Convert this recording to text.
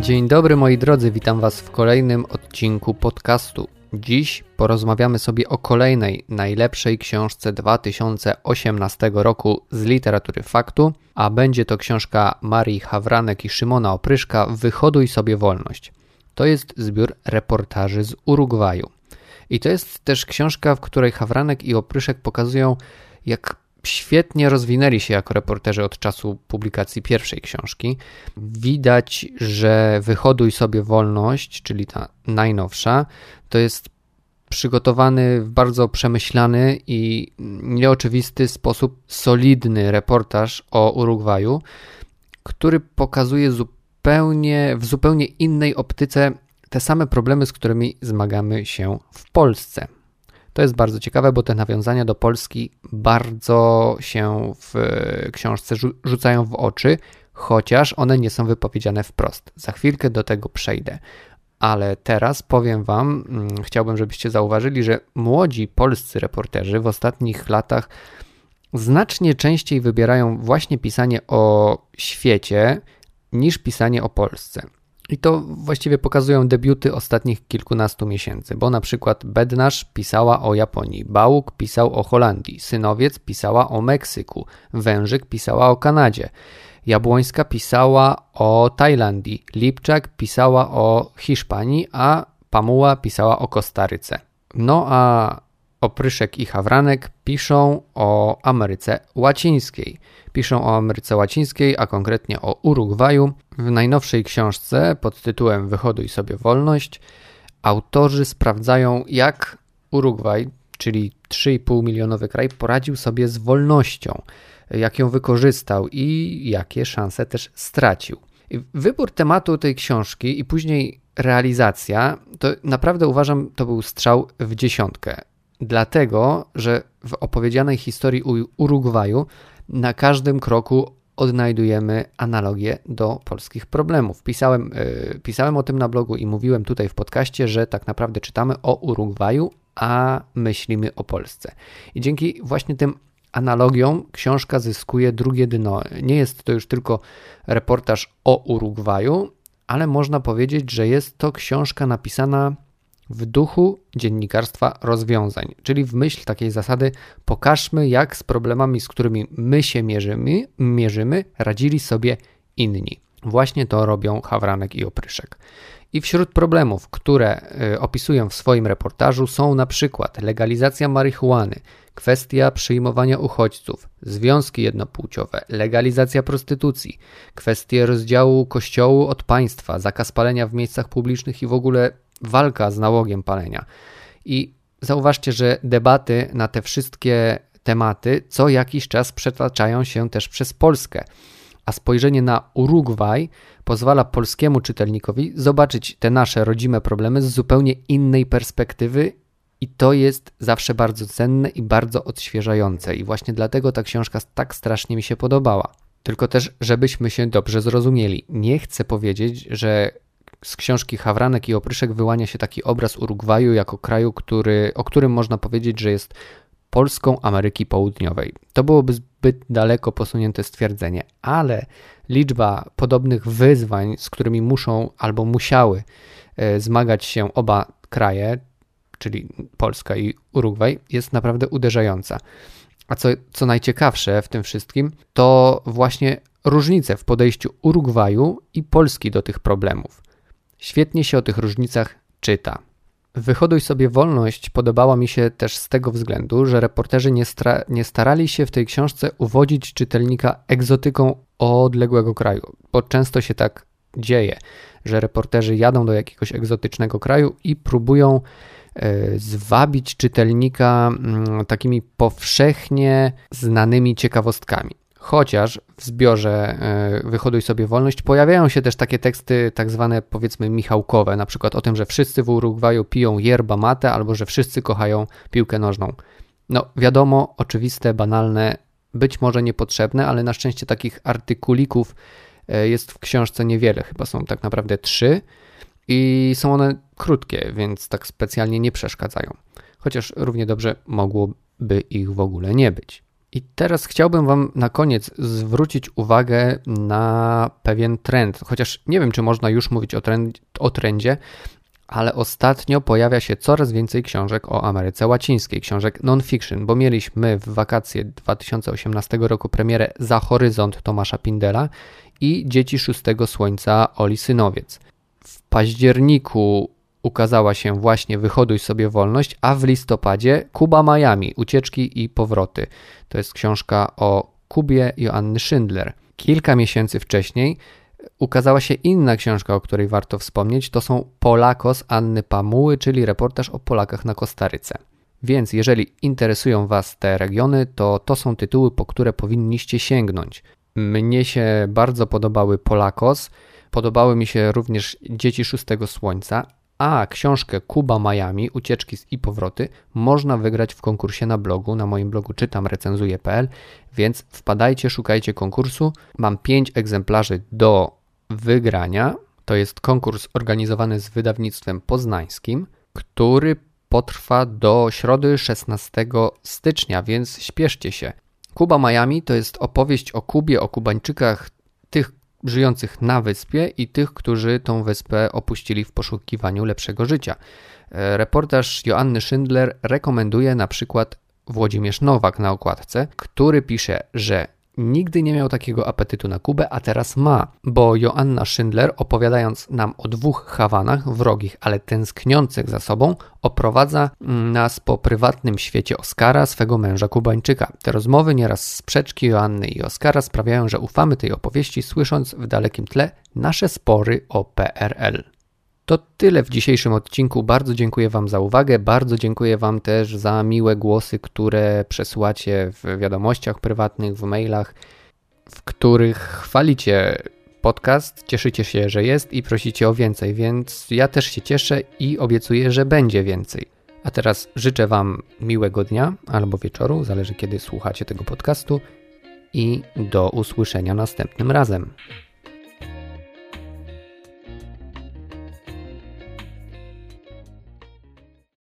Dzień dobry moi drodzy, witam Was w kolejnym odcinku podcastu. Dziś porozmawiamy sobie o kolejnej najlepszej książce 2018 roku z literatury faktu, a będzie to książka Marii Hawranek i Szymona Opryszka Wyhoduj sobie wolność. To jest zbiór reportaży z Urugwaju. I to jest też książka, w której Hawranek i Opryszek pokazują, jak świetnie rozwinęli się jako reporterzy od czasu publikacji pierwszej książki. Widać, że Wyhoduj sobie wolność, czyli ta najnowsza, to jest przygotowany w bardzo przemyślany i nieoczywisty sposób solidny reportaż o Urugwaju, który pokazuje zupełnie w zupełnie innej optyce te same problemy, z którymi zmagamy się w Polsce. To jest bardzo ciekawe, bo te nawiązania do Polski bardzo się w książce rzucają w oczy, chociaż one nie są wypowiedziane wprost. Za chwilkę do tego przejdę. Ale teraz powiem Wam, mm, chciałbym, żebyście zauważyli, że młodzi polscy reporterzy w ostatnich latach znacznie częściej wybierają właśnie pisanie o świecie niż pisanie o Polsce. I to właściwie pokazują debiuty ostatnich kilkunastu miesięcy, bo na przykład Bednarz pisała o Japonii, Bałuk pisał o Holandii, Synowiec pisała o Meksyku, Wężyk pisała o Kanadzie, Jabłońska pisała o Tajlandii, Lipczak pisała o Hiszpanii, a Pamuła pisała o Kostaryce. No a Opryszek i Hawranek piszą o Ameryce Łacińskiej. Piszą o Ameryce Łacińskiej, a konkretnie o Urugwaju. W najnowszej książce pod tytułem Wyhoduj sobie wolność autorzy sprawdzają, jak Urugwaj, czyli 3,5 milionowy kraj, poradził sobie z wolnością, jak ją wykorzystał i jakie szanse też stracił. Wybór tematu tej książki i później realizacja, to naprawdę uważam, to był strzał w dziesiątkę. Dlatego, że w opowiedzianej historii Urugwaju na każdym kroku odnajdujemy analogię do polskich problemów. Pisałem, yy, pisałem o tym na blogu i mówiłem tutaj w podcaście, że tak naprawdę czytamy o Urugwaju, a myślimy o Polsce. I dzięki właśnie tym analogiom książka zyskuje drugie dno. Nie jest to już tylko reportaż o Urugwaju, ale można powiedzieć, że jest to książka napisana w duchu dziennikarstwa rozwiązań, czyli w myśl takiej zasady pokażmy, jak z problemami, z którymi my się mierzymy, mierzymy radzili sobie inni. Właśnie to robią Hawranek i Opryszek. I wśród problemów, które y, opisują w swoim reportażu są na przykład legalizacja marihuany, kwestia przyjmowania uchodźców, związki jednopłciowe, legalizacja prostytucji, kwestie rozdziału kościołu od państwa, zakaz palenia w miejscach publicznych i w ogóle walka z nałogiem palenia. I zauważcie, że debaty na te wszystkie tematy co jakiś czas przetaczają się też przez Polskę. A spojrzenie na Urugwaj pozwala polskiemu czytelnikowi zobaczyć te nasze rodzime problemy z zupełnie innej perspektywy, i to jest zawsze bardzo cenne i bardzo odświeżające. I właśnie dlatego ta książka tak strasznie mi się podobała. Tylko też, żebyśmy się dobrze zrozumieli. Nie chcę powiedzieć, że z książki Hawranek i Opryszek wyłania się taki obraz Urugwaju jako kraju, który, o którym można powiedzieć, że jest Polską Ameryki Południowej. To byłoby zbyt daleko posunięte stwierdzenie, ale liczba podobnych wyzwań, z którymi muszą albo musiały e, zmagać się oba kraje, czyli Polska i Urugwaj, jest naprawdę uderzająca. A co, co najciekawsze w tym wszystkim, to właśnie różnice w podejściu Urugwaju i Polski do tych problemów. Świetnie się o tych różnicach czyta. Wyhoduj sobie wolność podobała mi się też z tego względu, że reporterzy nie, nie, starali się w tej książce uwodzić czytelnika egzotyką odległego kraju, bo często się tak dzieje, że reporterzy jadą do jakiegoś egzotycznego kraju i próbują e, zwabić czytelnika mm, takimi powszechnie znanymi ciekawostkami. Chociaż w zbiorze e, Wyhoduj sobie wolność pojawiają się też takie teksty tak zwane powiedzmy michałkowe, na przykład o tym, że wszyscy w Urugwaju piją yerba mate albo że wszyscy kochają piłkę nożną. No wiadomo, oczywiste, banalne, być może niepotrzebne, ale na szczęście takich artykulików e, jest w książce niewiele, chyba są tak naprawdę trzy i są one krótkie, więc tak specjalnie nie przeszkadzają. Chociaż równie dobrze mogłoby ich w ogóle nie być. I teraz chciałbym Wam na koniec zwrócić uwagę na pewien trend, chociaż nie wiem, czy można już mówić o, trend, o trendzie, ale ostatnio pojawia się coraz więcej książek o Ameryce Łacińskiej, książek non-fiction, bo mieliśmy w wakacje 2018 roku premierę Za Horyzont Tomasza Pindela i Dzieci Szóstego Słońca Oli Synowiec. W październiku ukazała się właśnie Wyhoduj sobie wolność, a w listopadzie Kuba Miami, Ucieczki i powroty. To jest książka o Kubie Joanny Schindler. Kilka miesięcy wcześniej ukazała się inna książka, o której warto wspomnieć. To są Polakos Anny Pamuły, czyli reportaż o Polakach na Kostaryce. Więc jeżeli interesują Was te regiony, to to są tytuły, po które powinniście sięgnąć. Mnie się bardzo podobały Polakos, podobały mi się również Dzieci Szóstego Słońca, a książkę Kuba Miami, Ucieczki i powroty można wygrać w konkursie na blogu, na moim blogu czytam recenzuje.pl, więc wpadajcie, szukajcie konkursu. Mam 5 egzemplarzy do wygrania. To jest konkurs organizowany z wydawnictwem poznańskim, który potrwa do środy 16 stycznia, więc śpieszcie się. Kuba Miami to jest opowieść o Kubie, o Kubańczykach, tych, żyjących na wyspie i tych, którzy tą wyspę opuścili w poszukiwaniu lepszego życia. E, reportaż Joanny Schindler rekomenduje na przykład Włodzimierz Nowak na okładce, który pisze, że nigdy nie miał takiego apetytu na Kubę, a teraz ma, bo Joanna Schindler, opowiadając nam o dwóch Hawanach, wrogich, ale tęskniących za sobą, oprowadza nas po prywatnym świecie Oskara, swego męża Kubańczyka. Te rozmowy, nieraz sprzeczki Joanny i Oskara sprawiają, że ufamy tej opowieści, słysząc w dalekim tle nasze spory o PRL. To tyle w dzisiejszym odcinku. Bardzo dziękuję Wam za uwagę. Bardzo dziękuję Wam też za miłe głosy, które przesyłacie w wiadomościach prywatnych, w mailach, w których chwalicie podcast, cieszycie się, że jest i prosicie o więcej, więc ja też się cieszę i obiecuję, że będzie więcej. A teraz życzę Wam miłego dnia albo wieczoru, zależy kiedy słuchacie tego podcastu i do usłyszenia następnym razem.